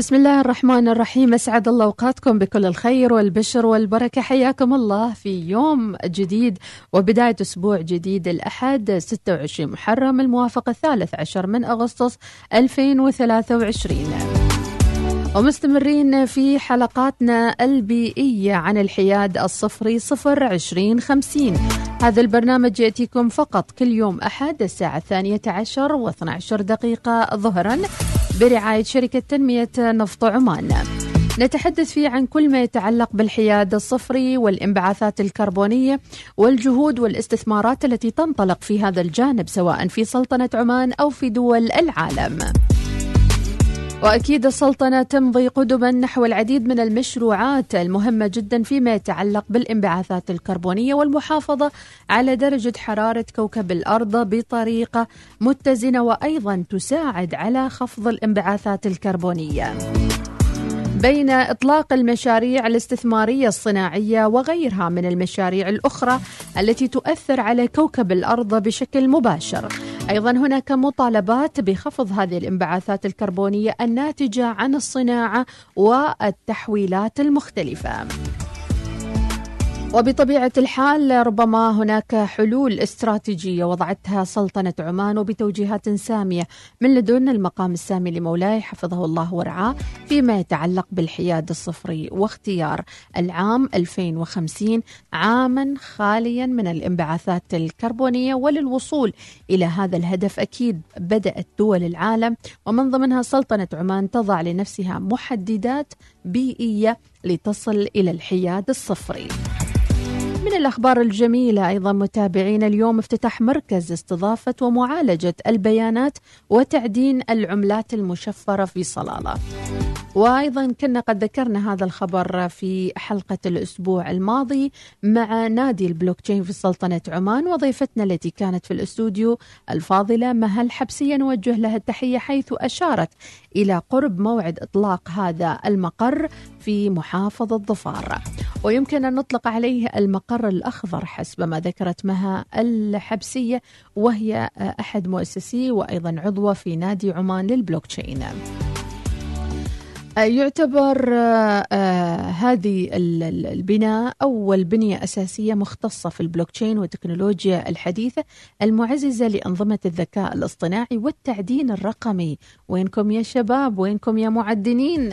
بسم الله الرحمن الرحيم. أسعد الله أوقاتكم بكل الخير والبشر والبركة. حياكم الله في يوم جديد وبداية أسبوع جديد. الأحد 26 محرم الموافق الثالث عشر من أغسطس 2023 ومستمرين في حلقاتنا البيئية عن الحياد الصفري صفر عشرين خمسين. هذا البرنامج يأتيكم فقط كل يوم أحد الساعة الثانية عشر واثنى عشر دقيقة ظهرا. برعاية شركة تنمية نفط عمان. نتحدث فيه عن كل ما يتعلق بالحياد الصفري والانبعاثات الكربونية والجهود والاستثمارات التي تنطلق في هذا الجانب سواء في سلطنة عمان أو في دول العالم. وأكيد السلطنة تمضي قدما نحو العديد من المشروعات المهمة جدا فيما يتعلق بالانبعاثات الكربونية والمحافظة على درجة حرارة كوكب الأرض بطريقة متزنة وأيضا تساعد على خفض الانبعاثات الكربونية. بين إطلاق المشاريع الاستثمارية الصناعية وغيرها من المشاريع الأخرى التي تؤثر على كوكب الأرض بشكل مباشر. أيضا هناك مطالبات بخفض هذه الانبعاثات الكربونية الناتجة عن الصناعة والتحويلات المختلفة. وبطبيعة الحال ربما هناك حلول استراتيجية وضعتها سلطنة عمان وبتوجيهات سامية. من لدن المقام السامي لمولاي حفظه الله ورعاه فيما يتعلق بالحياد الصفري واختيار العام 2050 عاما خاليا من الانبعاثات الكربونية وللوصول إلى هذا الهدف. أكيد بدأت دول العالم ومن ضمنها سلطنة عمان تضع لنفسها محددات بيئية لتصل إلى الحياد الصفري. من الأخبار الجميلة أيضا متابعين اليوم افتتاح مركز استضافة ومعالجة البيانات وتعدين العملات المشفرة في صلالة. وأيضا كنا قد ذكرنا هذا الخبر في حلقة الأسبوع الماضي مع نادي البلوك تشين في سلطنة عمان وضيفتنا التي كانت في الاستوديو الفاضلة مهل حبسية نوجه لها التحية حيث أشارت إلى قرب موعد إطلاق هذا المقر في محافظة ظفار. ويمكن أن نطلق عليه المقر الأخضر حسب ما ذكرت مها الحبسية وهي أحد مؤسسي وأيضا عضوة في نادي عمان للبلوك تشين يعتبر هذه البناء أول بنية أساسية مختصة في البلوك تشين والتكنولوجيا الحديثة المعززة لأنظمة الذكاء الاصطناعي والتعدين الرقمي. وينكم يا شباب؟ وينكم يا معدنين؟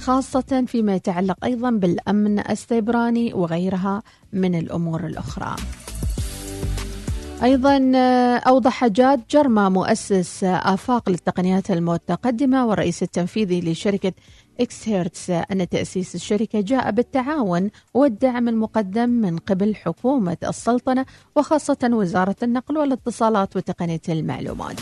خاصة فيما يتعلق أيضا بالأمن السيبراني وغيرها من الأمور الأخرى. أيضا أوضح جاد جرما مؤسس آفاق للتقنيات المتقدمة والرئيس التنفيذي لشركة إكسا هيرتز أن تأسيس الشركة جاء بالتعاون والدعم المقدم من قبل حكومة السلطنة وخاصة وزارة النقل والاتصالات وتقنية المعلومات.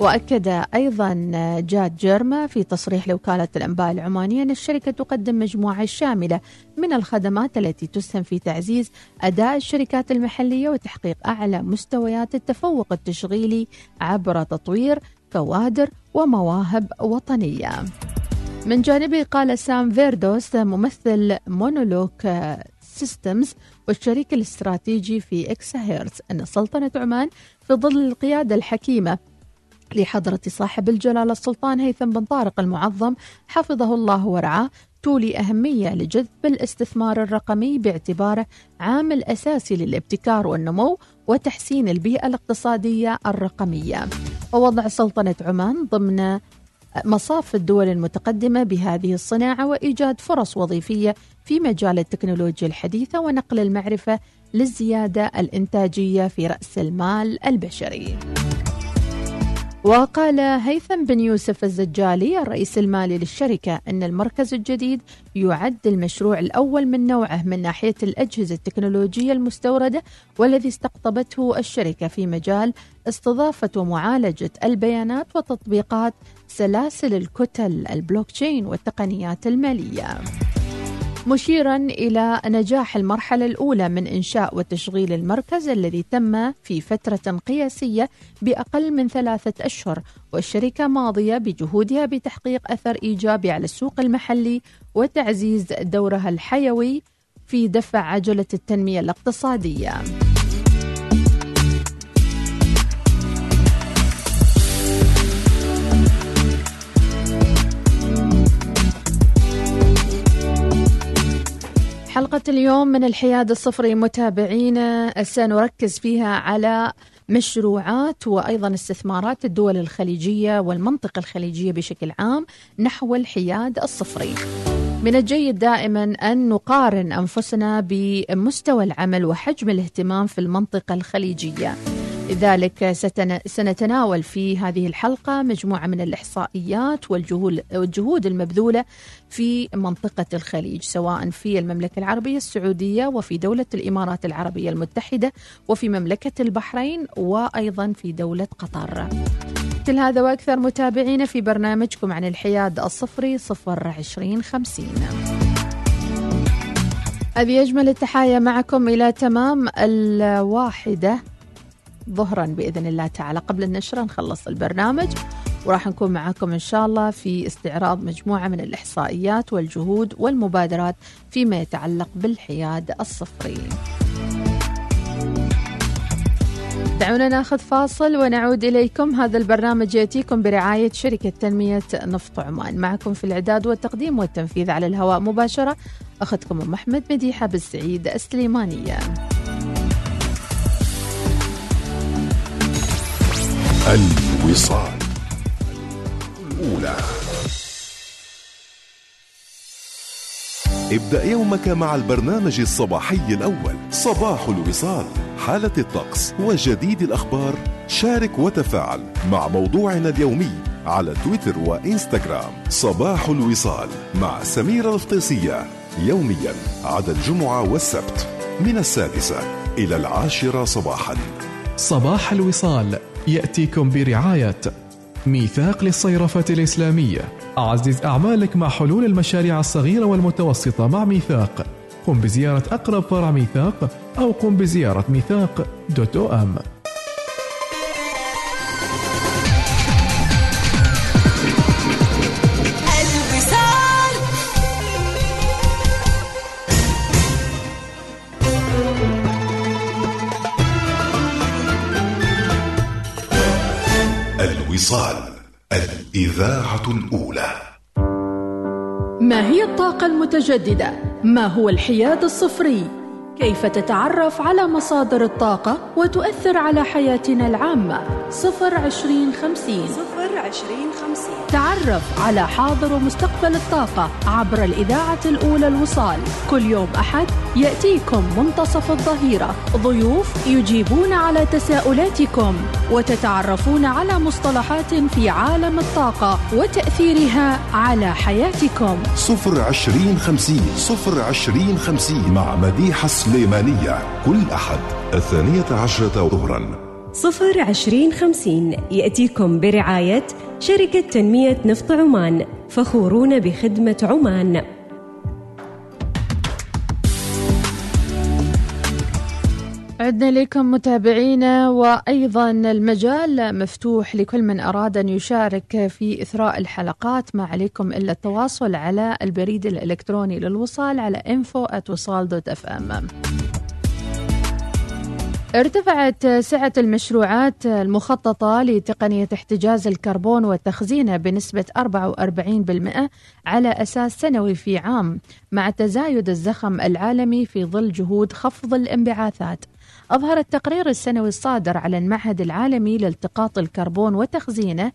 وأكد أيضا جاد جيرما في تصريح لوكالة الأنباء العمانية أن الشركة تقدم مجموعة شاملة من الخدمات التي تسهم في تعزيز أداء الشركات المحلية وتحقيق أعلى مستويات التفوق التشغيلي عبر تطوير كوادر ومواهب وطنية. من جانبه قال سام فيردوس ممثل مونولوك سيستمز والشريك الاستراتيجي في إكسا هيرتز أن سلطنة عمان في ظل القيادة الحكيمة لحضرة صاحب الجلالة السلطان هيثم بن طارق المعظم حفظه الله ورعاه تولي أهمية لجذب الاستثمار الرقمي باعتباره عامل أساسي للابتكار والنمو وتحسين البيئة الاقتصادية الرقمية ووضع سلطنة عمان ضمن مصاف الدول المتقدمة بهذه الصناعة وإيجاد فرص وظيفية في مجال التكنولوجيا الحديثة ونقل المعرفة للزيادة الإنتاجية في رأس المال البشري. وقال هيثم بن يوسف الزجالي الرئيس المالي للشركة أن المركز الجديد يعد المشروع الأول من نوعه من ناحية الأجهزة التكنولوجية المستوردة والذي استقطبته الشركة في مجال استضافة ومعالجة البيانات وتطبيقات سلاسل الكتل البلوكتشين والتقنيات المالية. مشيرا إلى نجاح المرحلة الأولى من إنشاء وتشغيل المركز الذي تم في فترة قياسية بأقل من ثلاثة أشهر والشركة ماضية بجهودها بتحقيق أثر إيجابي على السوق المحلي وتعزيز دورها الحيوي في دفع عجلة التنمية الاقتصادية. حلقة اليوم من الحياد الصفري متابعينا سنركز فيها على مشروعات وأيضا استثمارات الدول الخليجية والمنطقة الخليجية بشكل عام نحو الحياد الصفري. من الجيد دائما أن نقارن أنفسنا بمستوى العمل وحجم الاهتمام في المنطقة الخليجية. لذلك سنتناول في هذه الحلقة مجموعة من الإحصائيات والجهود المبذولة في منطقة الخليج سواء في المملكة العربية السعودية وفي دولة الإمارات العربية المتحدة وفي مملكة البحرين وأيضا في دولة قطر. كل هذا وأكثر متابعينا في برنامجكم عن الحياد الصفري صفر عشرين خمسين. أبي أجمل التحايا معكم إلى تمام الواحدة. ظهرا بإذن الله تعالى قبل النشرة نخلص البرنامج وراح نكون معاكم إن شاء الله في استعراض مجموعة من الإحصائيات والجهود والمبادرات فيما يتعلق بالحياد الصفري. دعونا ناخذ فاصل ونعود إليكم هذا البرنامج يأتيكم برعاية شركة تنمية نفط عمان معكم في الإعداد والتقديم والتنفيذ على الهواء مباشرة أختكم أم أحمد مديحة بالسعيد السليمانية. الوصال. الأولى. ابدأ يومك مع البرنامج الصباحي الأول. صباح الوصال. حالة الطقس وجديد الأخبار. شارك وتفاعل مع موضوعنا اليومي على تويتر وإنستغرام. صباح الوصال مع سميرة الفطيسية يوميا عدا الجمعة والسبت من السادسة إلى العاشرة صباحا. صباح الوصال. يأتيكم برعاية ميثاق للصيرفة الإسلامية. أعزز أعمالك مع حلول المشاريع الصغيرة والمتوسطة مع ميثاق. قم بزيارة أقرب فرع ميثاق أو قم بزيارة ميثاق دوت أو أم. الإذاعة الأولى ما هي الطاقة المتجددة؟ ما هو الحياد الصفري؟ كيف تتعرف على مصادر الطاقة وتؤثر على حياتنا العامة؟ صفر عشرين خمسين. صفر عشرين خمسين. تعرف على حاضر ومستقبل الطاقة عبر الإذاعة الأولى الوصال. كل يوم أحد يأتيكم منتصف الظهيرة. ضيوف يجيبون على تساؤلاتكم وتتعرفون على مصطلحات في عالم الطاقة وتأثيرها على حياتكم. صفر عشرين خمسين. صفر عشرين خمسين مع مديحة سليمانية كل أحد الثانية عشرة ظهرا. صفر عشرين خمسين يأتيكم برعاية شركة تنمية نفط عمان فخورون بخدمة عمان. عدنا لكم متابعينا وأيضا المجال مفتوح لكل من أراد أن يشارك في إثراء الحلقات ما عليكم إلا التواصل على البريد الإلكتروني للوصال على info@وصال.fm ارتفعت سعة المشروعات المخططة لتقنية احتجاز الكربون وتخزينه بنسبة 44% على أساس سنوي في عام مع تزايد الزخم العالمي في ظل جهود خفض الانبعاثات. أظهر التقرير السنوي الصادر على المعهد العالمي لالتقاط الكربون وتخزينه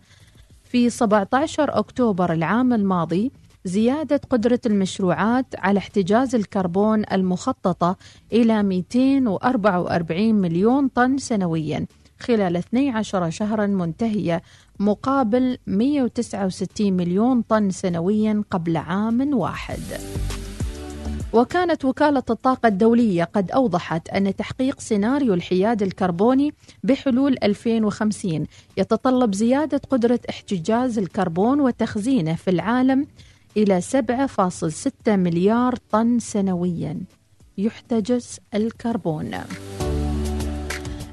في 17 أكتوبر العام الماضي زيادة قدرة المشروعات على احتجاز الكربون المخططة إلى 244 مليون طن سنويا خلال 12 شهرا منتهية مقابل 169 مليون طن سنويا قبل عام واحد. وكانت وكالة الطاقة الدولية قد أوضحت أن تحقيق سيناريو الحياد الكربوني بحلول 2050 يتطلب زيادة قدرة احتجاز الكربون وتخزينه في العالم إلى 7.6 مليار طن سنويا. يحتجز الكربون.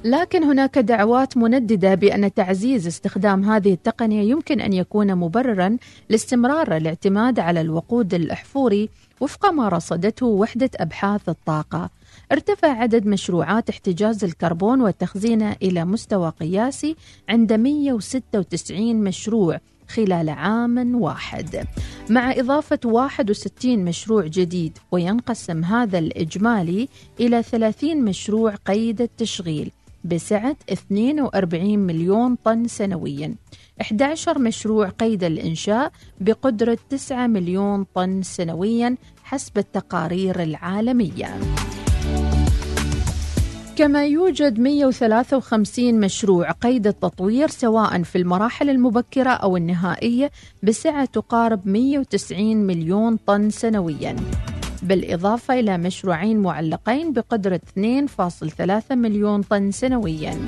لكن هناك دعوات منددة بأن تعزيز استخدام هذه التقنية يمكن أن يكون مبررا لاستمرار الاعتماد على الوقود الأحفوري وفق ما رصدته وحدة أبحاث الطاقة ارتفع عدد مشروعات احتجاز الكربون وتخزينه إلى مستوى قياسي عند 196 مشروع خلال عام واحد. مع إضافة 61 مشروع جديد وينقسم هذا الإجمالي إلى 30 مشروع قيد التشغيل بسعة 42 مليون طن سنويا. 11 مشروع قيد الإنشاء بقدرة 9 مليون طن سنويا حسب التقارير العالمية. كما يوجد 153 مشروع قيد التطوير سواء في المراحل المبكرة أو النهائية بسعة تقارب 190 مليون طن سنوياً. بالإضافة إلى مشروعين معلقين بقدرة 2.3 مليون طن سنوياً.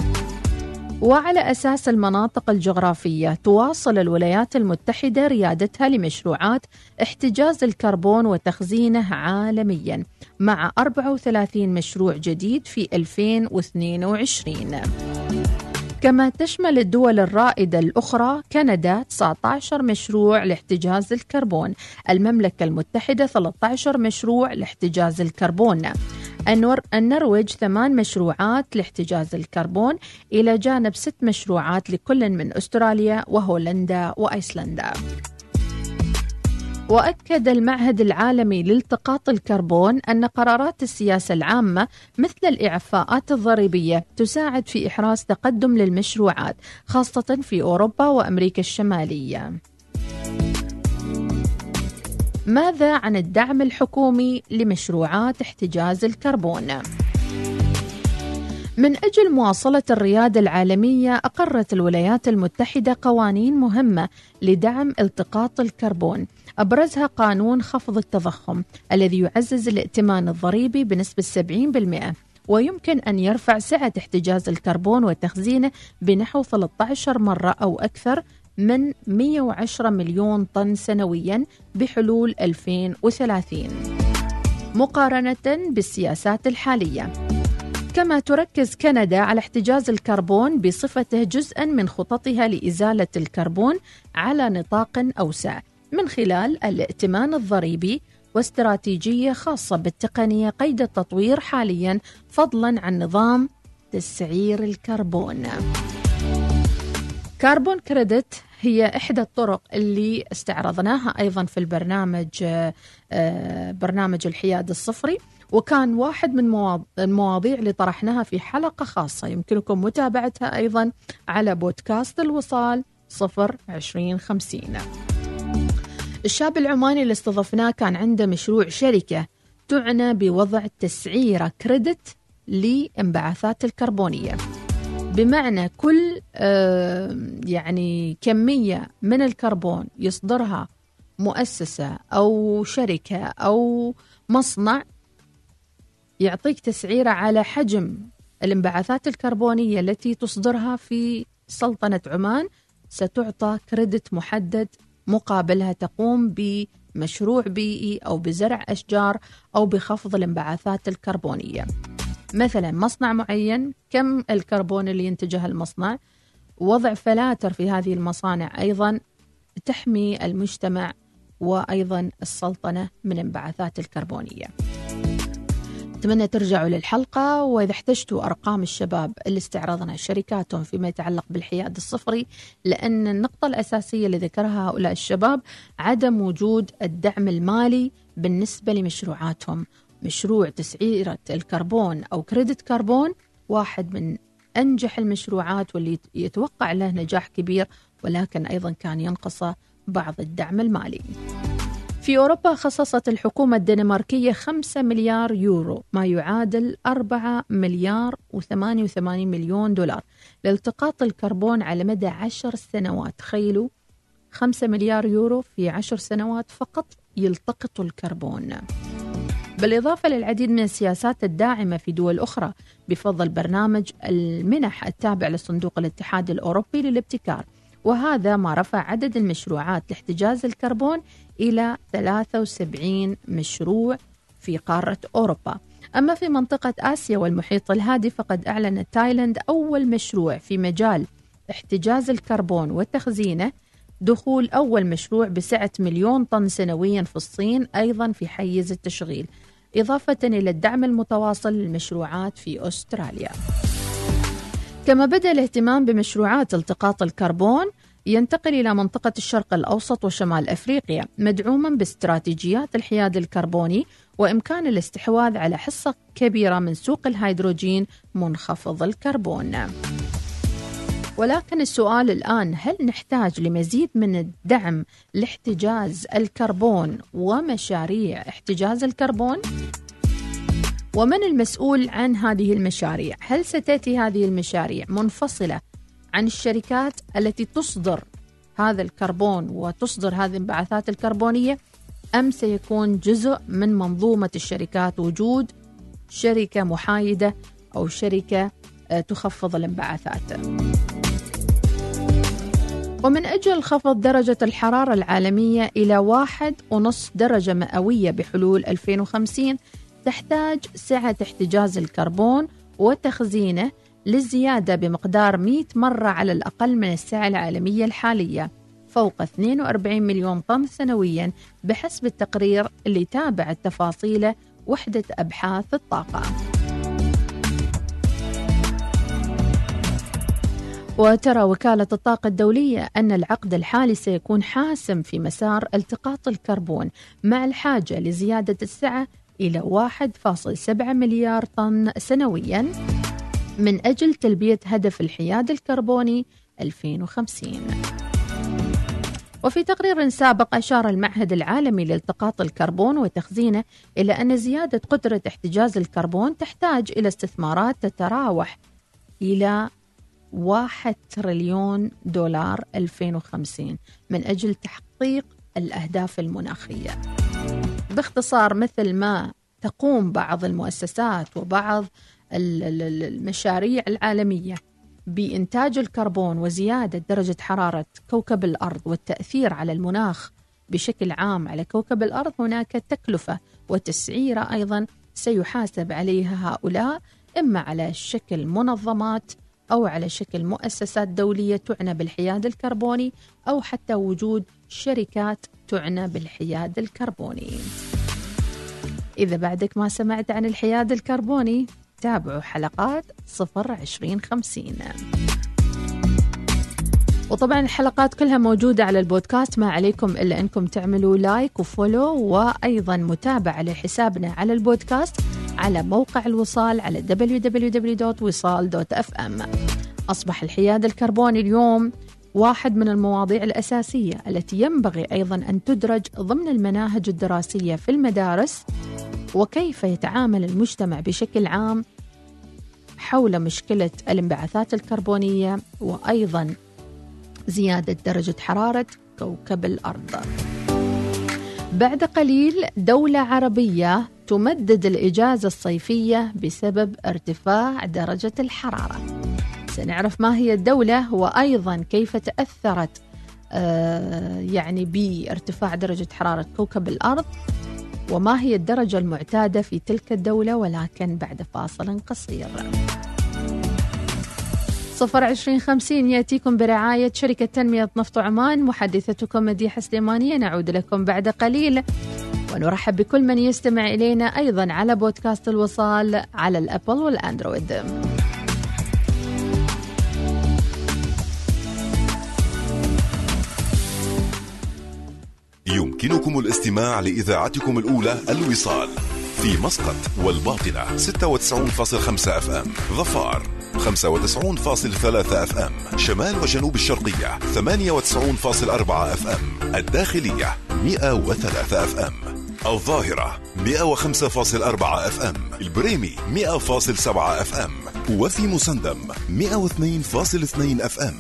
وعلى أساس المناطق الجغرافية تواصل الولايات المتحدة ريادتها لمشروعات احتجاز الكربون وتخزينه عالميا مع 34 مشروع جديد في 2022 كما تشمل الدول الرائدة الأخرى كندا 19 مشروع لاحتجاز الكربون المملكة المتحدة 13 مشروع لاحتجاز الكربون. النرويج ثمان مشروعات لاحتجاز الكربون إلى جانب ست مشروعات لكل من أستراليا وهولندا وأيسلندا. وأكد المعهد العالمي لالتقاط الكربون أن قرارات السياسة العامة مثل الإعفاءات الضريبية تساعد في إحراز تقدم للمشروعات خاصة في أوروبا وأمريكا الشمالية. ماذا عن الدعم الحكومي لمشروعات احتجاز الكربون؟ من أجل مواصلة الريادة العالمية أقرت الولايات المتحدة قوانين مهمة لدعم التقاط الكربون أبرزها قانون خفض التضخم الذي يعزز الائتمان الضريبي بنسبة 70% ويمكن أن يرفع سعة احتجاز الكربون وتخزينه بنحو 13 مرة أو أكثر من 110 مليون طن سنويا بحلول 2030 مقارنة بالسياسات الحالية. كما تركز كندا على احتجاز الكربون بصفته جزءا من خططها لإزالة الكربون على نطاق أوسع من خلال الائتمان الضريبي واستراتيجية خاصة بالتقنية قيد التطوير حاليا فضلا عن نظام تسعير الكربون. كربون كريدت هي إحدى الطرق اللي استعرضناها أيضا في البرنامج آه، برنامج الحياد الصفري وكان واحد من المواضيع اللي طرحناها في حلقة خاصة. يمكنكم متابعتها أيضا على بودكاست الوصال صفر عشرين خمسين. الشاب العماني اللي استضفناه كان عنده مشروع شركة تعنى بوضع تسعيرة كريدت لانبعاثات الكربونية. بمعنى كل يعني كمية من الكربون يصدرها مؤسسة أو شركة أو مصنع يعطيك تسعيرة على حجم الانبعاثات الكربونية التي تصدرها في سلطنة عمان ستعطى كريدت محدد مقابلها تقوم بمشروع بيئي أو بزرع أشجار أو بخفض الانبعاثات الكربونية. مثلا مصنع معين كم الكربون اللي ينتجه المصنع؟ وضع فلاتر في هذه المصانع أيضا تحمي المجتمع وأيضا السلطنة من الانبعاثات الكربونية. أتمنى ترجعوا للحلقة وإذا احتجتوا أرقام الشباب اللي استعرضنا شركاتهم فيما يتعلق بالحياد الصفري لأن النقطة الأساسية اللي ذكرها هؤلاء الشباب عدم وجود الدعم المالي بالنسبة لمشروعاتهم. مشروع تسعيرة الكربون أو كريدت كربون واحد من أنجح المشروعات واللي يتوقع له نجاح كبير ولكن أيضا كان ينقصه بعض الدعم المالي. في أوروبا خصصت الحكومة الدنماركية 5 مليار يورو ما يعادل 4 مليار و88 مليون دولار. لالتقاط الكربون على مدى 10 سنوات. تخيلوا 5 مليار يورو في 10 سنوات فقط يلتقطوا الكربون. بالإضافة للعديد من السياسات الداعمة في دول أخرى بفضل برنامج المنح التابع لصندوق الاتحاد الأوروبي للابتكار. وهذا ما رفع عدد المشروعات لاحتجاز الكربون إلى 73 مشروع في قارة أوروبا. أما في منطقة آسيا والمحيط الهادي فقد أعلنت تايلاند أول مشروع في مجال احتجاز الكربون وتخزينه. دخول أول مشروع بسعة مليون طن سنويا في الصين أيضا في حيز التشغيل. إضافة إلى الدعم المتواصل للمشروعات في أستراليا. كما بدأ الاهتمام بمشروعات التقاط الكربون ينتقل إلى منطقة الشرق الأوسط وشمال أفريقيا مدعوما باستراتيجيات الحياد الكربوني وإمكان الاستحواذ على حصة كبيرة من سوق الهيدروجين منخفض الكربون. ولكن السؤال الآن هل نحتاج لمزيد من الدعم لاحتجاز الكربون ومشاريع احتجاز الكربون؟ ومن المسؤول عن هذه المشاريع؟ هل ستأتي هذه المشاريع منفصلة عن الشركات التي تصدر هذا الكربون وتصدر هذه الانبعاثات الكربونية أم سيكون جزء من منظومة الشركات وجود شركة محايدة أو شركة آه، تخفض الانبعاثات ومن أجل خفض درجة الحرارة العالمية إلى واحد ونصف درجة مئوية بحلول 2050 تحتاج سعة احتجاز الكربون وتخزينه للزيادة بمقدار 100 مرة على الأقل من السعة العالمية الحالية فوق 42 مليون طن سنويا بحسب التقرير اللي تابع التفاصيل وحدة أبحاث الطاقة. وترى وكالة الطاقة الدولية أن العقد الحالي سيكون حاسم في مسار التقاط الكربون مع الحاجة لزيادة السعة إلى 1.7 مليار طن سنوياً من أجل تلبية هدف الحياد الكربوني 2050 وفي تقرير سابق أشار المعهد العالمي لالتقاط الكربون وتخزينه إلى أن زيادة قدرة احتجاز الكربون تحتاج إلى استثمارات تتراوح إلى 1 تريليون دولار 2050 من أجل تحقيق الأهداف المناخية. باختصار مثل ما تقوم بعض المؤسسات وبعض المشاريع العالمية بإنتاج الكربون وزيادة درجة حرارة كوكب الأرض والتأثير على المناخ بشكل عام على كوكب الأرض هناك تكلفة وتسعيرة أيضا سيحاسب عليها هؤلاء إما على شكل منظمات أو على شكل مؤسسات دولية تعنى بالحياد الكربوني أو حتى وجود شركات تعنى بالحياد الكربوني. إذا بعدك ما سمعت عن الحياد الكربوني تابعوا حلقات صفر عشرين خمسين. وطبعا الحلقات كلها موجودة على البودكاست ما عليكم إلا أنكم تعملوا like و follow وأيضا متابعة لحسابنا على البودكاست. على موقع الوصال على www.wisal.fm أصبح الحياد الكربوني اليوم واحد من المواضيع الأساسية التي ينبغي أيضا أن تدرج ضمن المناهج الدراسية في المدارس وكيف يتعامل المجتمع بشكل عام حول مشكلة الانبعاثات الكربونية وأيضا زيادة درجة حرارة كوكب الأرض. بعد قليل دولة عربية تمدد الإجازة الصيفية بسبب ارتفاع درجة الحرارة. سنعرف ما هي الدولة وأيضا كيف تأثرت آه، يعني بارتفاع درجة حرارة كوكب الأرض وما هي الدرجة المعتادة في تلك الدولة ولكن بعد فاصل قصير. صفر عشرين خمسين يأتيكم برعاية شركة تنمية نفط عمان محدثتكم مديحة سليمانية. نعود لكم بعد قليل. ونرحب بكل من يستمع إلينا أيضا على بودكاست الوصال على الأبل والأندرويد. يمكنكم الاستماع لإذاعتكم الأولى الوصال في مسقط والباطنة 96.5 FM. ظفار. 95.3 FM شمال وجنوب الشرقية 98.4 FM الداخلية 103 FM الظاهرة 105.4 FM البريمي 100.7 FM وفي مسندم 102.2 FM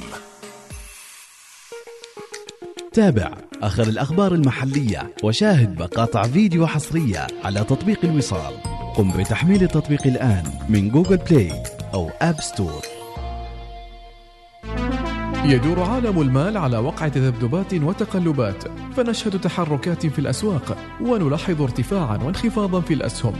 تابع آخر الأخبار المحلية وشاهد مقاطع فيديو حصرية على تطبيق الوصال. قم بتحميل التطبيق الآن من Google Play. أو App Store يدور عالم المال على وقع تذبذبات وتقلبات فنشهد تحركات في الأسواق ونلاحظ ارتفاعا وانخفاضا في الأسهم.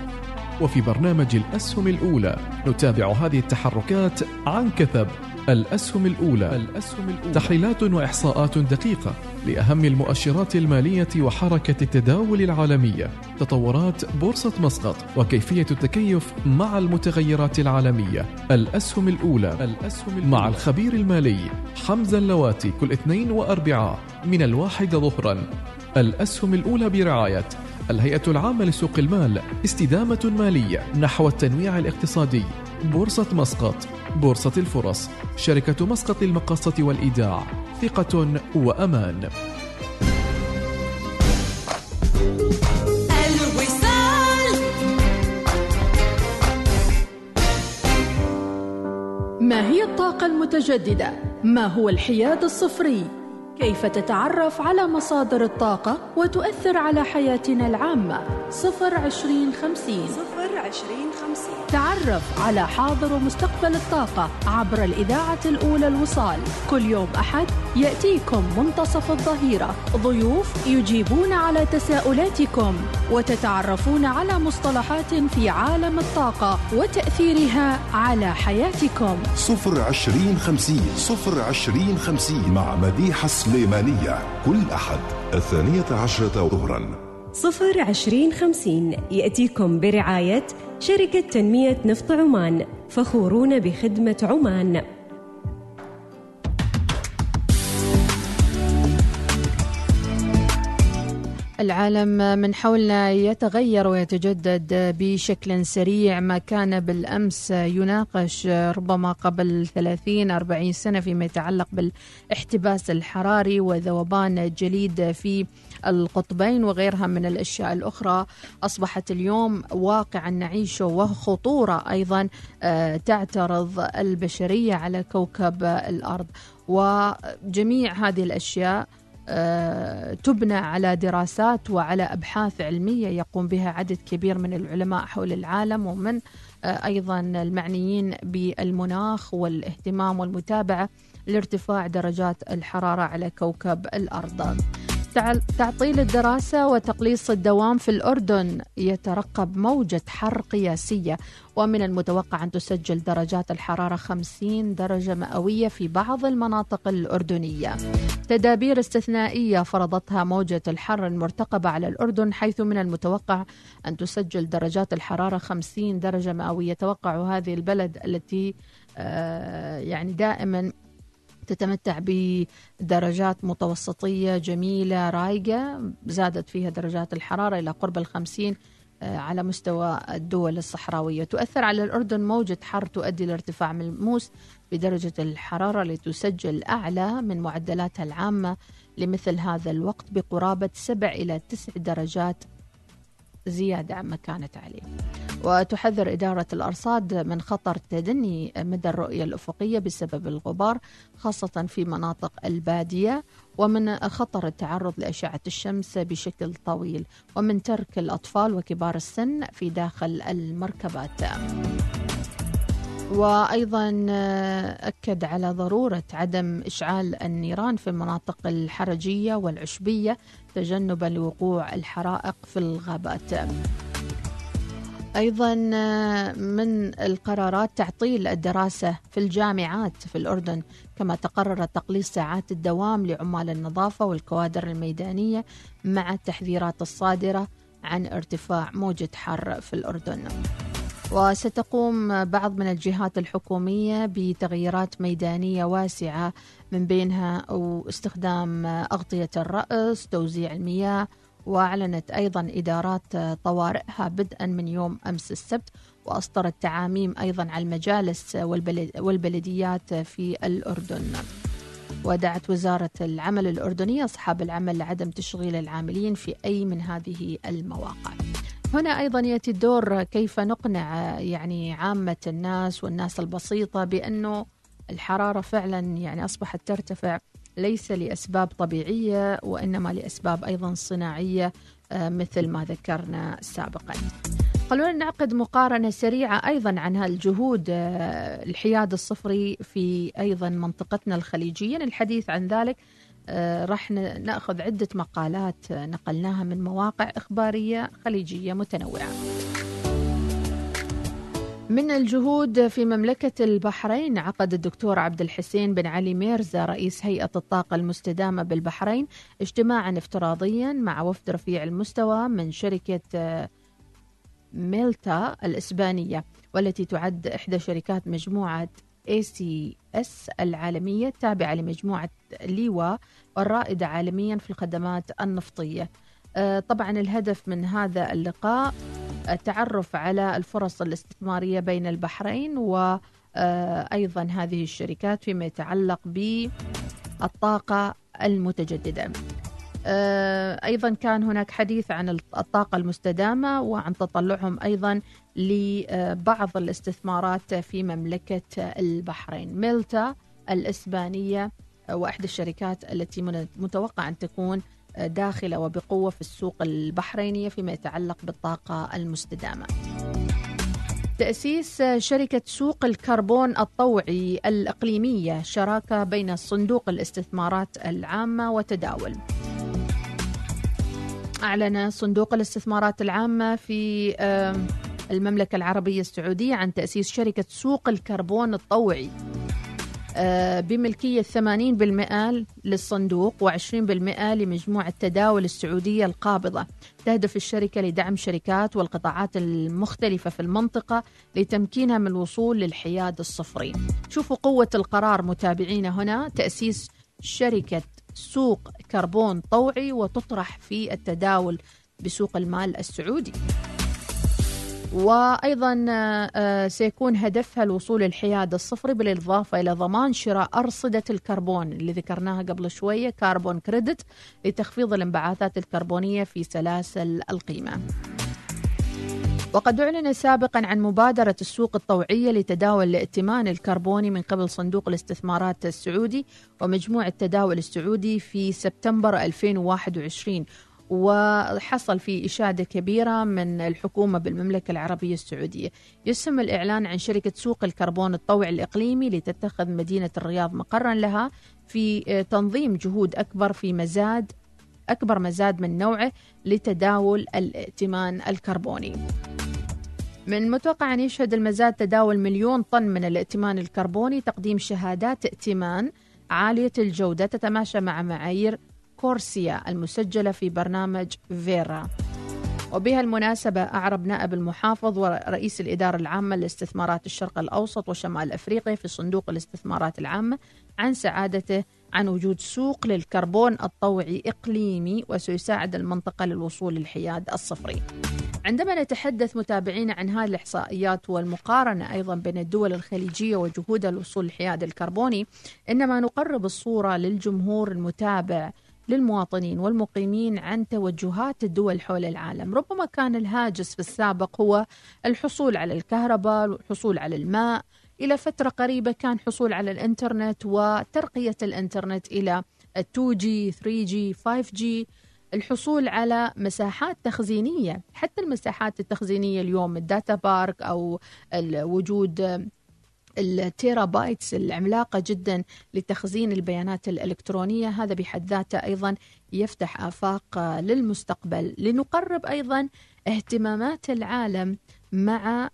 وفي برنامج الأسهم الأولى نتابع هذه التحركات عن كثب. الأسهم الأولى. الأسهم الأولى تحليلات وإحصاءات دقيقة لأهم المؤشرات المالية وحركة التداول العالمية. تطورات بورصة مسقط وكيفية التكيف مع المتغيرات العالمية. الأسهم الأولى. الأسهم الأولى مع الخبير المالي حمزة اللواتي كل اثنين وأربعاء من الواحدة ظهرا. الأسهم الأولى برعاية الهيئة العامة لسوق المال استدامة مالية نحو التنويع الاقتصادي بورصة مسقط بورصة الفرص شركة مسقط للمقاصة والإيداع ثقة وأمان ما هي الطاقة المتجددة؟ ما هو الحياد الصفري؟ كيف تتعرف على مصادر الطاقة وتؤثر على حياتنا العامة؟ صفر عشرين خمسين صفر عشرين خمسين. تعرف على حاضر ومستقبل الطاقة عبر الإذاعة الأولى الوصال. كل يوم أحد يأتيكم منتصف الظهيرة. ضيوف يجيبون على تساؤلاتكم وتتعرفون على مصطلحات في عالم الطاقة وتأثيرها على حياتكم. صفر عشرين خمسين صفر عشرين خمسين مع مديحة سليمانية. كل أحد الثانية عشرة ظهرا. صفر عشرين خمسين يأتيكم برعاية شركة تنمية نفط عمان فخورون بخدمة عمان. العالم من حولنا يتغير ويتجدد بشكل سريع. ما كان بالأمس يناقش ربما قبل 30 40 سنة فيما يتعلق بالاحتباس الحراري وذوبان الجليد في القطبين وغيرها من الأشياء الأخرى أصبحت اليوم واقعا نعيشة وخطورة أيضا آه، تعترض البشرية على كوكب الأرض وجميع هذه الأشياء آه، تبنى على دراسات وعلى أبحاث علمية يقوم بها عدد كبير من العلماء حول العالم ومن آه، أيضا المعنيين بالمناخ والاهتمام والمتابعة لارتفاع درجات الحرارة على كوكب الأرض. تع- تعطيل الدراسة وتقليص الدوام في الأردن. يترقب موجة حر قياسية ومن المتوقع أن تسجل درجات الحرارة 50 درجة مئوية في بعض المناطق الأردنية. تدابير استثنائية فرضتها موجة الحر المرتقبة على الأردن حيث من المتوقع أن تسجل درجات الحرارة 50 درجة مئوية. توقع هذه البلد التي آه، يعني دائما تتمتع بدرجات متوسطية جميلة رايقة زادت فيها درجات الحرارة إلى قرب الخمسين آه، على مستوى الدول الصحراوية. تؤثر على الأردن موجة حر تؤدي لارتفاع ملموس بدرجة الحرارة لتسجل أعلى من معدلاتها العامة لمثل هذا الوقت بقرابة سبع إلى تسع درجات زيادة عما كانت عليه. وتحذر إدارة الأرصاد من خطر تدني مدى الرؤية الأفقية بسبب الغبار خاصة في مناطق البادية ومن خطر التعرض لأشعة الشمس بشكل طويل ومن ترك الأطفال وكبار السن في داخل المركبات. وأيضا أكد على ضرورة عدم إشعال النيران في المناطق الحرجية والعشبية تجنبا لوقوع الحرائق في الغابات أيضا من القرارات تعطيل الدراسة في الجامعات في الأردن كما تقرر تقليص ساعات الدوام لعمال النظافة والكوادر الميدانية مع التحذيرات الصادرة عن ارتفاع موجة حر في الأردن. وستقوم بعض من الجهات الحكومية بتغييرات ميدانية واسعة من بينها أو استخدام أغطية الرأس، توزيع المياه، وأعلنت أيضا إدارات طوارئها بدءا من يوم أمس السبت وأصدرت تعاميم أيضا على المجالس والبلد والبلديات في الأردن. ودعت وزارة العمل الأردنية أصحاب العمل لعدم تشغيل العاملين في أي من هذه المواقع. هنا أيضا يأتي الدور كيف نقنع يعني عامة الناس والناس البسيطة بأنه الحرارة فعلا يعني أصبحت ترتفع ليس لأسباب طبيعية وإنما لأسباب أيضا صناعية آه، مثل ما ذكرنا سابقا. خلونا نعقد مقارنة سريعة أيضا عن هالجهود آه، الحياد الصفري في أيضا منطقتنا الخليجية، الحديث عن ذلك راح ن- نأخذ عدة مقالات آه، نقلناها من مواقع إخبارية خليجية متنوعة. من الجهود في مملكة البحرين عقد الدكتور عبد الحسين بن علي ميرزا رئيس هيئة الطاقة المستدامة بالبحرين اجتماعا افتراضيا مع وفد رفيع المستوى من شركة آه، ميلتا الإسبانية والتي تعد إحدى شركات مجموعة ACS العالمية التابعة لمجموعة ليوا والرائدة عالميا في الخدمات النفطية. آه، طبعا الهدف من هذا اللقاء التعرف على الفرص الاستثمارية بين البحرين وأيضا هذه الشركات فيما يتعلق بالطاقة المتجددة. آه، أيضا كان هناك حديث عن الطاقة المستدامة وعن تطلعهم أيضا لبعض الاستثمارات في مملكة البحرين. ميلتا الإسبانية وإحدى الشركات التي متوقع أن تكون داخلة وبقوة في السوق البحرينية فيما يتعلق بالطاقة المستدامة. تأسيس شركة سوق الكربون الطوعي الإقليمية شراكة بين صندوق الاستثمارات العامة وتداول. أعلن صندوق الاستثمارات العامة في المملكة العربية السعودية عن تأسيس شركة سوق الكربون الطوعي. آه، بملكية 80% للصندوق و20% لمجموعة تداول السعودية القابضة. تهدف الشركة لدعم شركات والقطاعات المختلفة في المنطقة لتمكينها من الوصول للحياد الصفري. شوفوا قوة القرار متابعينا هنا. تأسيس شركة سوق كربون طوعي وتطرح في التداول بسوق المال السعودي وأيضا آه، سيكون هدفها الوصول للحياد الصفري بالإضافة إلى ضمان شراء أرصدة الكربون اللي ذكرناها قبل شوية carbon credit لتخفيض الانبعاثات الكربونية في سلاسل القيمة. وقد أعلن سابقا عن مبادرة السوق الطوعية لتداول الائتمان الكربوني من قبل صندوق الاستثمارات السعودي ومجموع التداول السعودي في سبتمبر 2021 وحصل في إشادة كبيرة من الحكومة بالمملكة العربية السعودية. يسهم الإعلان عن شركة سوق الكربون الطوعي الإقليمي لتتخذ مدينة الرياض مقرا لها في آه، تنظيم جهود أكبر في مزاد أكبر مزاد من نوعه لتداول الائتمان الكربوني. من متوقع أن يشهد المزاد تداول مليون طن من الائتمان الكربوني تقديم شهادات ائتمان عالية الجودة تتماشى مع معايير كورسيا المسجلة في برنامج فيرا. وبها المناسبة أعرب نائب المحافظ ورئيس الإدارة العامة لاستثمارات الشرق الأوسط وشمال أفريقيا في صندوق الاستثمارات العامة عن سعادته عن وجود سوق للكربون الطوعي إقليمي وسيساعد المنطقة للوصول للحياد الصفري. عندما نتحدث متابعينا عن هذه الإحصائيات والمقارنة أيضا بين الدول الخليجية وجهودها للوصول للحياد الكربوني إنما نقرب الصورة للجمهور المتابع للمواطنين والمقيمين عن توجهات الدول حول العالم. ربما كان الهاجس في السابق هو الحصول على الكهرباء والحصول على الماء. إلى فترة قريبة كان حصول على الإنترنت وترقية الإنترنت إلى 2G 3G 5G الحصول على مساحات تخزينية حتى المساحات التخزينية اليوم ال data park أو وجود ال terabytes العملاقة جدا لتخزين البيانات الإلكترونية هذا بحد ذاته أيضا يفتح آفاق للمستقبل. لنقرب أيضا اهتمامات العالم مع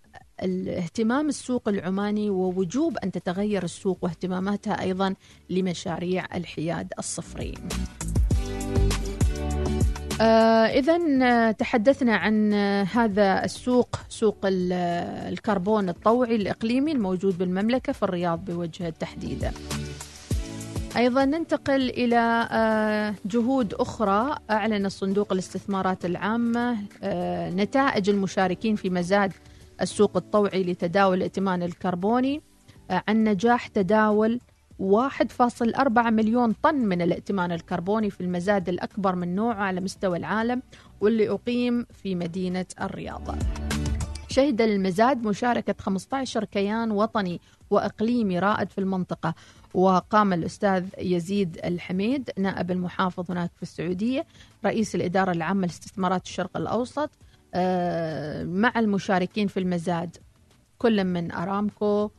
اهتمام السوق العماني ووجوب أن تتغير السوق واهتماماتها أيضا لمشاريع الحياد الصفري. آه إذا تحدثنا عن آه، هذا السوق سوق آه، الكربون الطوعي الإقليمي الموجود بالمملكة في الرياض بوجه التحديد. أيضا ننتقل إلى آه، جهود أخرى. أعلن الصندوق الاستثمارات العامة آه، نتائج المشاركين في مزاد السوق الطوعي لتداول الائتمان الكربوني آه، عن نجاح تداول 1.4 مليون طن من الائتمان الكربوني في المزاد الأكبر من نوعه على مستوى العالم واللي أقيم في مدينة الرياض. شهد المزاد مشاركة 15 كيان وطني وإقليمي رائد في المنطقة وقام الأستاذ يزيد الحميد نائب المحافظ هناك في السعودية رئيس الإدارة العامة لاستثمارات الشرق الأوسط آه، مع المشاركين في المزاد كل من أرامكو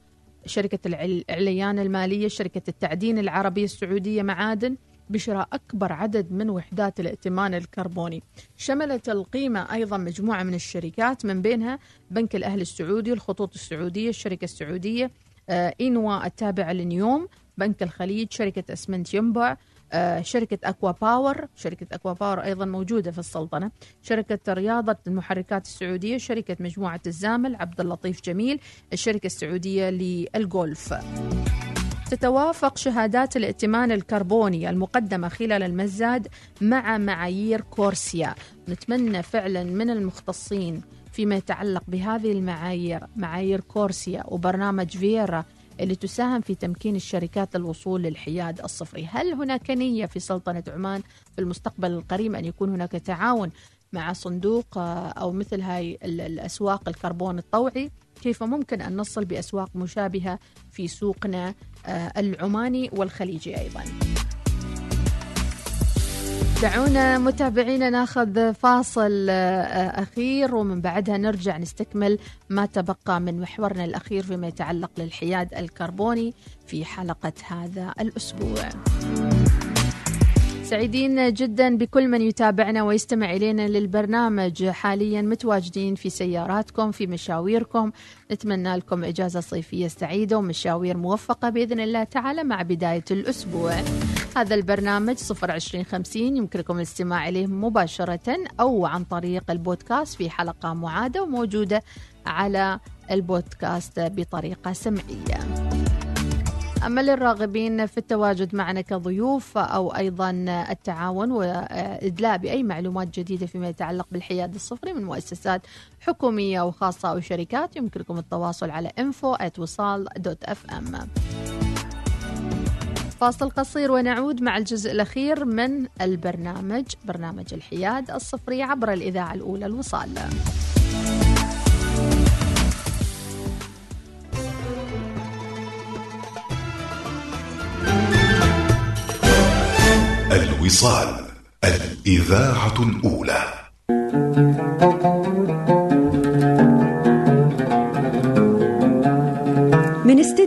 شركة العل- العليان المالية شركة التعدين العربية السعودية معادن بشراء أكبر عدد من وحدات الائتمان الكربوني. شملت القيمة أيضا مجموعة من الشركات من بينها بنك الأهل السعودي الخطوط السعودية الشركة السعودية آه، إنوا التابعة لنيوم بنك الخليج شركة أسمنت ينبع شركة أكوا باور. شركة أكوا باور أيضا موجودة في السلطنة. شركة رياضة المحركات السعودية شركة مجموعة الزامل عبد اللطيف جميل الشركة السعودية للجولف تتوافق شهادات الائتمان الكربوني المقدمة خلال المزاد مع معايير كورسيا. نتمنى فعلا من المختصين فيما يتعلق بهذه المعايير معايير كورسيا وبرنامج فيرا اللي تساهم في تمكين الشركات الوصول للحياد الصفري. هل هناك نية في سلطنة عمان في المستقبل القريب أن يكون هناك تعاون مع صندوق آه، أو مثل هاي ال- الأسواق الكربون الطوعي؟ كيف ممكن أن نصل بأسواق مشابهة في سوقنا آه، العماني والخليجي أيضا؟ دعونا متابعينا ناخذ فاصل آه، أخير ومن بعدها نرجع نستكمل ما تبقى من محورنا الأخير فيما يتعلق للحياد الكربوني في حلقة هذا الأسبوع. سعيدين جدا بكل من يتابعنا ويستمع إلينا للبرنامج. حاليا متواجدين في سياراتكم في مشاويركم. نتمنى لكم إجازة صيفية سعيدة ومشاوير موفقة بإذن الله تعالى مع بداية الأسبوع. هذا البرنامج 02050 يمكنكم الاستماع إليه مباشرة أو عن طريق البودكاست في حلقة معادة وموجودة على البودكاست بطريقة سمعية. أما للراغبين في التواجد معنا كضيوف أو أيضا التعاون وإدلاء بأي معلومات جديدة فيما يتعلق بالحياد الصفري من مؤسسات حكومية أو خاصة أو شركات يمكنكم التواصل على info@وصال.fm فاصل قصير ونعود مع الجزء الأخير من البرنامج برنامج الحياد الصفري عبر الإذاعة الأولى الوصال. الوصال الإذاعة الأولى.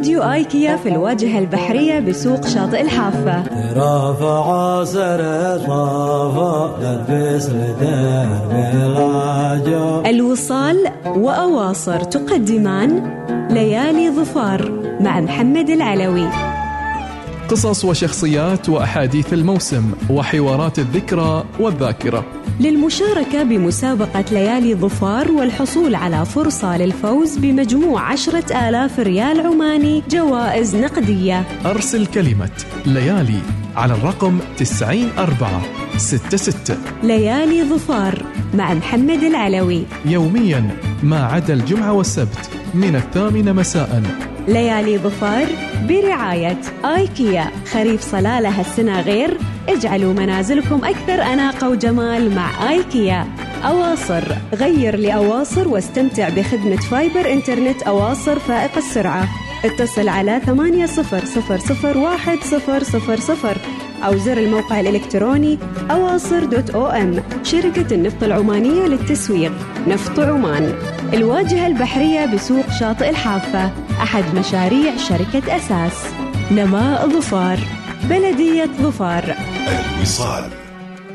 من استديو آيكيا في الواجهة البحرية بسوق شاطئ الحافة. رافع سر صافا لبس لدرب العجو الوصال وأواصر تقدمان ليالي ظفار مع محمد العلوي. قصص وشخصيات وأحاديث الموسم وحوارات الذكرى والذاكرة. للمشاركة بمسابقة ليالي ظفار والحصول على فرصة للفوز بمجموع عشرة آلاف ريال عماني جوائز نقدية. أرسل كلمة ليالي على الرقم 90466 ليالي ظفار مع محمد العلوي. يوميا ما عدا الجمعة والسبت من الثامنة مساء. ليالي ظفار برعاية آيكيا. خريف صلالة هالسنة غير. اجعلوا منازلكم أكثر أناقة وجمال مع آيكيا. أواصر. غير لأواصر واستمتع بخدمة فايبر إنترنت أواصر فائق السرعة. اتصل على 8000 أو زر الموقع الإلكتروني أواصر دوت أو أم شركة النفط العمانية للتسويق نفط عمان. الواجهة البحرية بسوق شاطئ الحافة أحد مشاريع شركة أساس. نماء ظفار بلدية ظفار. الوصال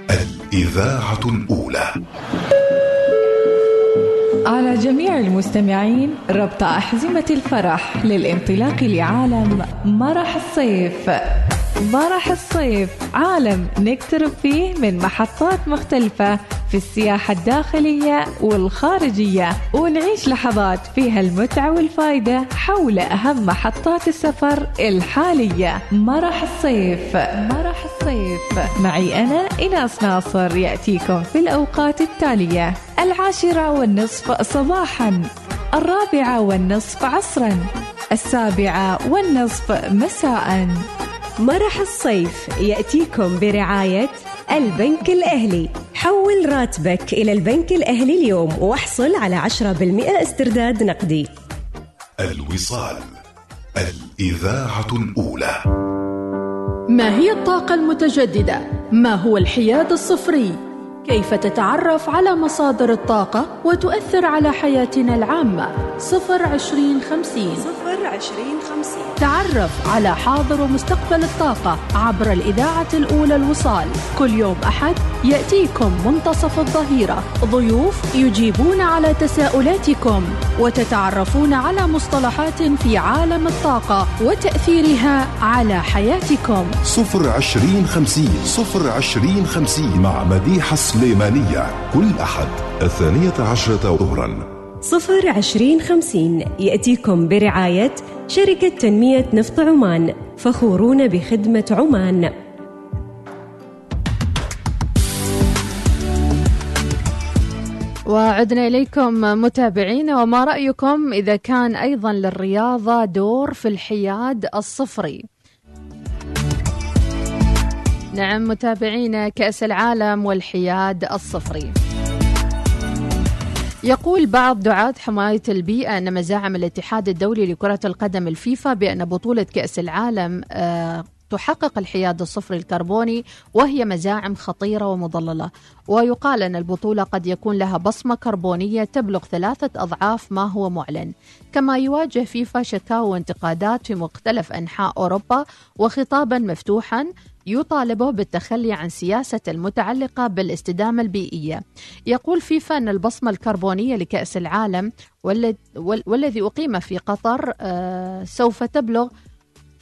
الإذاعة الأولى. على جميع المستمعين ربط أحزمة الفرح للانطلاق لعالم مرح الصيف. مرح الصيف عالم نقترب فيه من محطات مختلفة في السياحة الداخلية والخارجية ونعيش لحظات فيها المتعة والفائدة حول أهم محطات السفر الحالية. مرح الصيف مرح الصيف. معي أنا إناس ناصر يأتيكم في الأوقات التالية. العاشرة والنصف صباحا الرابعة والنصف عصرا السابعة والنصف مساء. مرح الصيف يأتيكم برعاية البنك الأهلي حول راتبك إلى البنك الأهلي اليوم واحصل على 10% استرداد نقدي الوصال الإذاعة الأولى ما هي الطاقة المتجددة؟ ما هو الحياد الصفري؟ كيف تتعرف على مصادر الطاقة وتؤثر على حياتنا العامة؟ صفر عشرين خمسين. صفر عشرين خمسين. تعرف على حاضر ومستقبل الطاقة عبر الإذاعة الأولى الوصال. كل يوم أحد يأتيكم منتصف الظهيرة. ضيوف يجيبون على تساؤلاتكم وتتعرفون على مصطلحات في عالم الطاقة وتأثيرها على حياتكم. صفر عشرين خمسين. صفر عشرين خمسين مع مديحة سليمانية كل أحد الثانية عشرة ظهرا. صفر عشرين خمسين يأتيكم برعاية شركة تنمية نفط عمان فخورون بخدمة عمان. وعدنا إليكم متابعينا وما رأيكم إذا كان أيضا للرياضة دور في الحياد الصفري؟ نعم متابعينا كأس العالم والحياد الصفري. يقول بعض دعاة حماية البيئة أن مزاعم الاتحاد الدولي لكرة القدم الفيفا بأن بطولة كأس العالم آه، تحقق الحياد الصفري الكربوني وهي مزاعم خطيرة ومضللة. ويقال أن البطولة قد يكون لها بصمة كربونية تبلغ ثلاثة أضعاف ما هو معلن. كما يواجه فيفا شكاوى وانتقادات في مختلف أنحاء أوروبا وخطابا مفتوحا يطالبه بالتخلي عن سياسة المتعلقة بالاستدامة البيئية. يقول فيفا أن البصمة الكربونية لكأس العالم والذ- وال- والذي أقيم في قطر آه، سوف تبلغ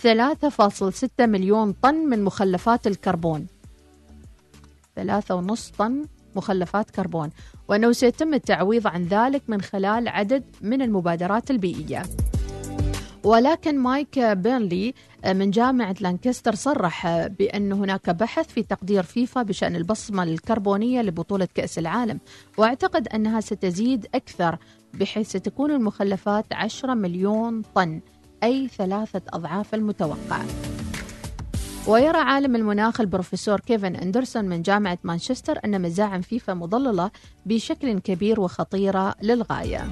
3.6 مليون طن من مخلفات الكربون. 3.5 طن مخلفات كربون. وأنه سيتم التعويض عن ذلك من خلال عدد من المبادرات البيئية. ولكن مايك بيرلي من جامعة لانكستر صرح بأن هناك بحث في تقدير فيفا بشأن البصمة الكربونية لبطولة كأس العالم وأعتقد أنها ستزيد أكثر بحيث ستكون المخلفات 10 مليون طن أي ثلاثة أضعاف المتوقع. ويرى عالم المناخ البروفيسور كيفن أندرسون من جامعة مانشستر أن مزاعم فيفا مضللة بشكل كبير وخطيرة للغاية.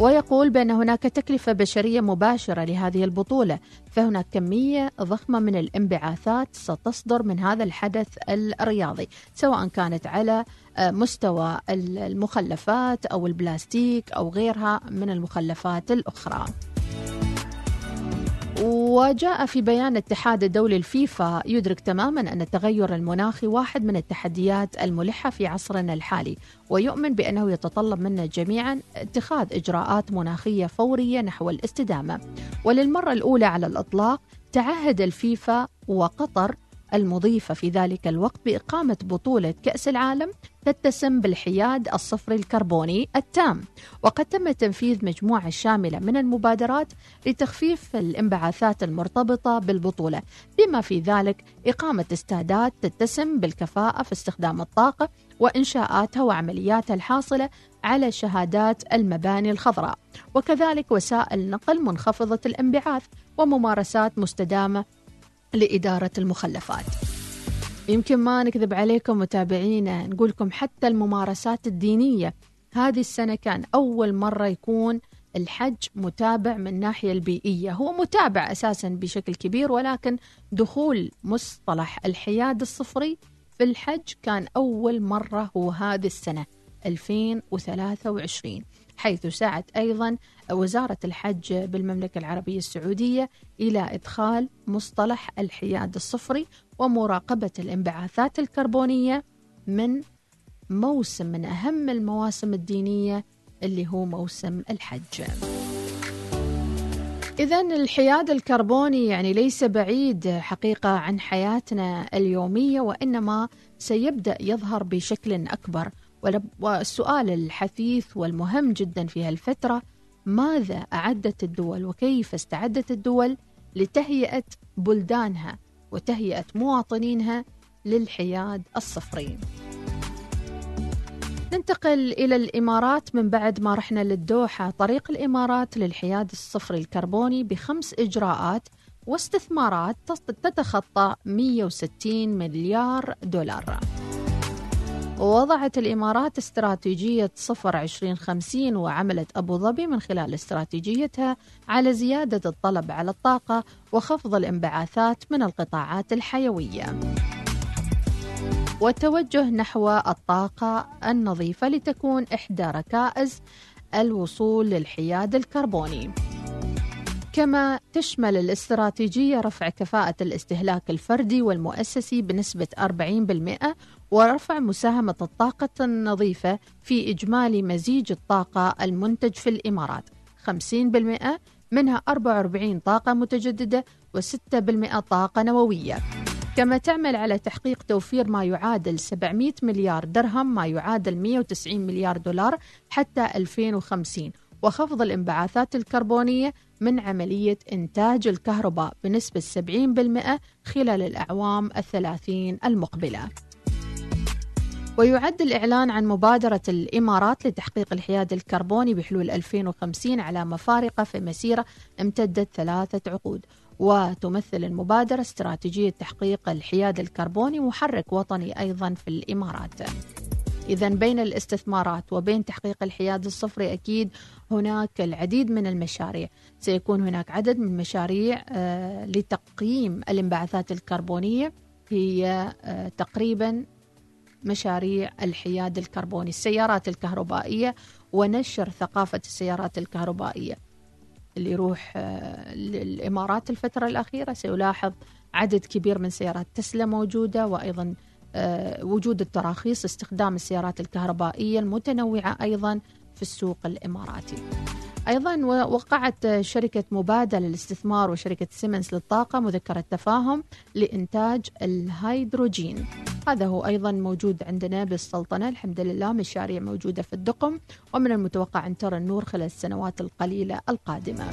ويقول بأن هناك تكلفة بشرية مباشرة لهذه البطولة فهناك كمية ضخمة من الانبعاثات ستصدر من هذا الحدث الرياضي سواء كانت على آه، مستوى المخلفات أو البلاستيك أو غيرها من المخلفات الأخرى. وجاء في بيان الاتحاد الدولي الفيفا يدرك تماما أن التغير المناخي واحد من التحديات الملحة في عصرنا الحالي ويؤمن بأنه يتطلب منا جميعا اتخاذ إجراءات مناخية فورية نحو الاستدامة. وللمرة الأولى على الإطلاق تعهد الفيفا وقطر المضيفة في ذلك الوقت بإقامة بطولة كأس العالم تتسم بالحياد الصفري الكربوني التام. وقد تم تنفيذ مجموعة شاملة من المبادرات لتخفيف الانبعاثات المرتبطة بالبطولة. بما في ذلك إقامة استادات تتسم بالكفاءة في استخدام الطاقة وإنشاءاتها وعملياتها الحاصلة على شهادات المباني الخضراء. وكذلك وسائل نقل منخفضة الانبعاث وممارسات مستدامة لإدارة المخلفات. يمكن ما نكذب عليكم متابعينا نقول لكم حتى الممارسات الدينية هذه السنة كان أول مرة يكون الحج متابع من الناحية البيئية. هو متابع أساسا بشكل كبير ولكن دخول مصطلح الحياد الصفري في الحج كان أول مرة هو هذه السنة 2023 حيث سعت أيضا وزارة الحج بالمملكة العربية السعودية إلى إدخال مصطلح الحياد الصفري ومراقبة الانبعاثات الكربونية من موسم من أهم المواسم الدينية اللي هو موسم الحج. إذا الحياد الكربوني يعني ليس بعيد حقيقة عن حياتنا اليومية وإنما سيبدأ يظهر بشكل أكبر. والسؤال الحثيث والمهم جدا في هالفترة ماذا أعدت الدول وكيف استعدت الدول لتهيئة بلدانها وتهيئة مواطنينها للحياد الصفري؟ ننتقل إلى الإمارات. من بعد ما رحنا للدوحة طريق الإمارات للحياد الصفري الكربوني بخمس إجراءات واستثمارات تتخطى 160 مليار دولار. ووضعت الإمارات استراتيجية صفر 2050 وعملت أبو ظبي من خلال استراتيجيتها على زيادة الطلب على الطاقة وخفض الانبعاثات من القطاعات الحيوية. والتوجه نحو الطاقة النظيفة لتكون إحدى ركائز الوصول للحياد الكربوني. كما تشمل الاستراتيجية رفع كفاءة الاستهلاك الفردي والمؤسسي بنسبة 40% ورفع مساهمة الطاقة النظيفة في إجمالي مزيج الطاقة المنتج في الإمارات. 50% منها 44 طاقة متجددة و6% طاقة نووية. كما تعمل على تحقيق توفير ما يعادل 700 مليار درهم ما يعادل 190 مليار دولار حتى 2050 وخفض الانبعاثات الكربونية من عملية إنتاج الكهرباء بنسبة 70% خلال الأعوام الثلاثين المقبلة. ويعد الإعلان عن مبادرة الإمارات لتحقيق الحياد الكربوني بحلول 2050 علامة فارقة في مسيرة امتدت ثلاثة عقود. وتمثل المبادرة استراتيجية تحقيق الحياد الكربوني محرك وطني أيضا في الإمارات. إذا بين الاستثمارات وبين تحقيق الحياد الصفري أكيد هناك العديد من المشاريع. سيكون هناك عدد من المشاريع آه، لتقييم الانبعاثات الكربونية. هي آه، تقريبا مشاريع الحياد الكربوني السيارات الكهربائية ونشر ثقافة السيارات الكهربائية اللي يروح آه، للإمارات الفترة الأخيرة. سيلاحظ عدد كبير من سيارات تسلا موجودة وأيضا آه، وجود التراخيص استخدام السيارات الكهربائية المتنوعة أيضا في السوق الإماراتي. أيضا وقعت شركة مبادلة للاستثمار وشركة سيمنز للطاقة مذكرة تفاهم لإنتاج الهيدروجين. هذا هو أيضا موجود عندنا بالسلطنة. الحمد لله مشاريع موجودة في الدقم ومن المتوقع أن ترى النور خلال السنوات القليلة القادمة.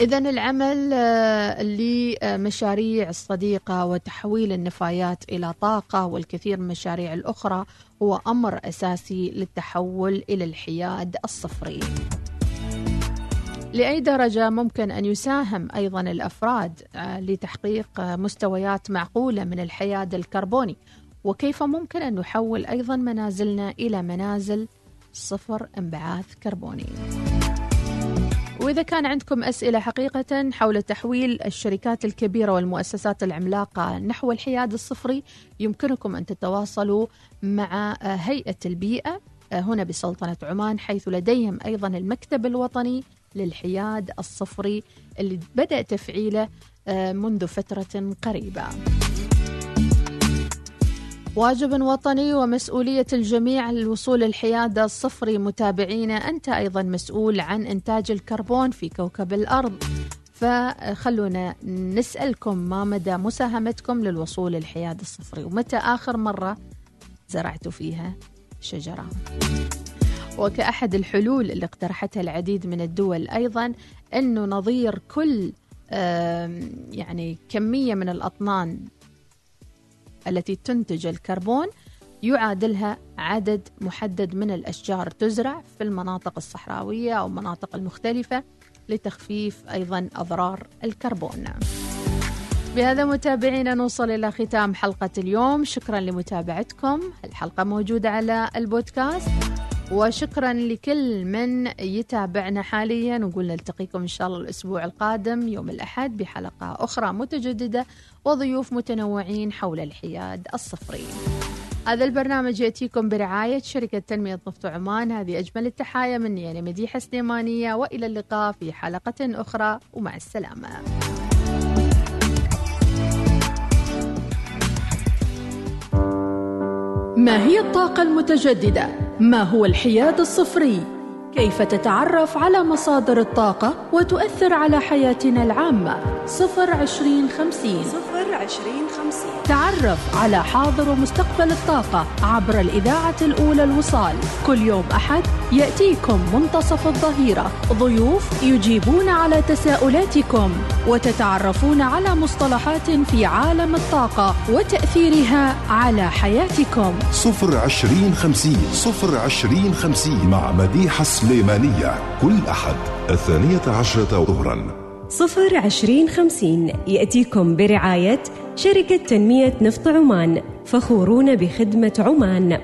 إذا العمل آه، لمشاريع الصديقة وتحويل النفايات إلى طاقة والكثير من المشاريع الأخرى هو أمر أساسي للتحول إلى الحياد الصفري. لأي درجة ممكن أن يساهم أيضا الأفراد آه، لتحقيق آه، مستويات معقولة من الحياد الكربوني. وكيف ممكن أن نحول أيضا منازلنا إلى منازل صفر انبعاث كربوني؟ وإذا كان عندكم أسئلة حقيقة حول تحويل الشركات الكبيرة والمؤسسات العملاقة نحو الحياد الصفري يمكنكم أن تتواصلوا مع آه، هيئة البيئة هنا بسلطنة عمان حيث لديهم أيضا المكتب الوطني للحياد الصفري اللي بدأ تفعيله آه، منذ فترة قريبة. واجب وطني ومسؤولية الجميع للوصول الحياد الصفري. متابعينا أنت أيضا مسؤول عن إنتاج الكربون في كوكب الأرض. فخلونا نسألكم ما مدى مساهمتكم للوصول للحياد الصفري؟ ومتى آخر مرة زرعتوا فيها شجرة؟ وكأحد الحلول اللي اقترحتها العديد من الدول أيضا أنه نظير كل يعني كمية من الأطنان التي تنتج الكربون يعادلها عدد محدد من الأشجار تزرع في المناطق الصحراوية أو المناطق المختلفة لتخفيف أيضا أضرار الكربون. بهذا متابعينا نوصل إلى ختام حلقة اليوم. شكرا لمتابعتكم. الحلقة موجودة على البودكاست. وشكرا لكل من يتابعنا حاليا ونقول نلتقيكم إن شاء الله الأسبوع القادم يوم الأحد بحلقة أخرى متجددة وضيوف متنوعين حول الحياد الصفري. هذا البرنامج يأتيكم برعاية شركة تنمية نفط عمان. هذه أجمل التحايا مني أنا مديحة سليمانية وإلى اللقاء في حلقة أخرى ومع السلامة. ما هي الطاقة المتجددة؟ ما هو الحياد الصفري؟ كيف تتعرف على مصادر الطاقة وتؤثر على حياتنا العامة؟ صفر عشرين خمسين صفر عشرين خمسين. تعرف على حاضر ومستقبل الطاقة عبر الإذاعة الأولى الوصال. كل يوم أحد يأتيكم منتصف الظهيرة. ضيوف يجيبون على تساؤلاتكم وتتعرفون على مصطلحات في عالم الطاقة وتأثيرها على حياتكم. صفر عشرين خمسين صفر عشرين خمسين مع مديحة سليمانية. كل أحد الثانية عشرة ظهرا. صفر عشرين خمسين يأتيكم برعاية شركة تنمية نفط عمان فخورون بخدمة عمان.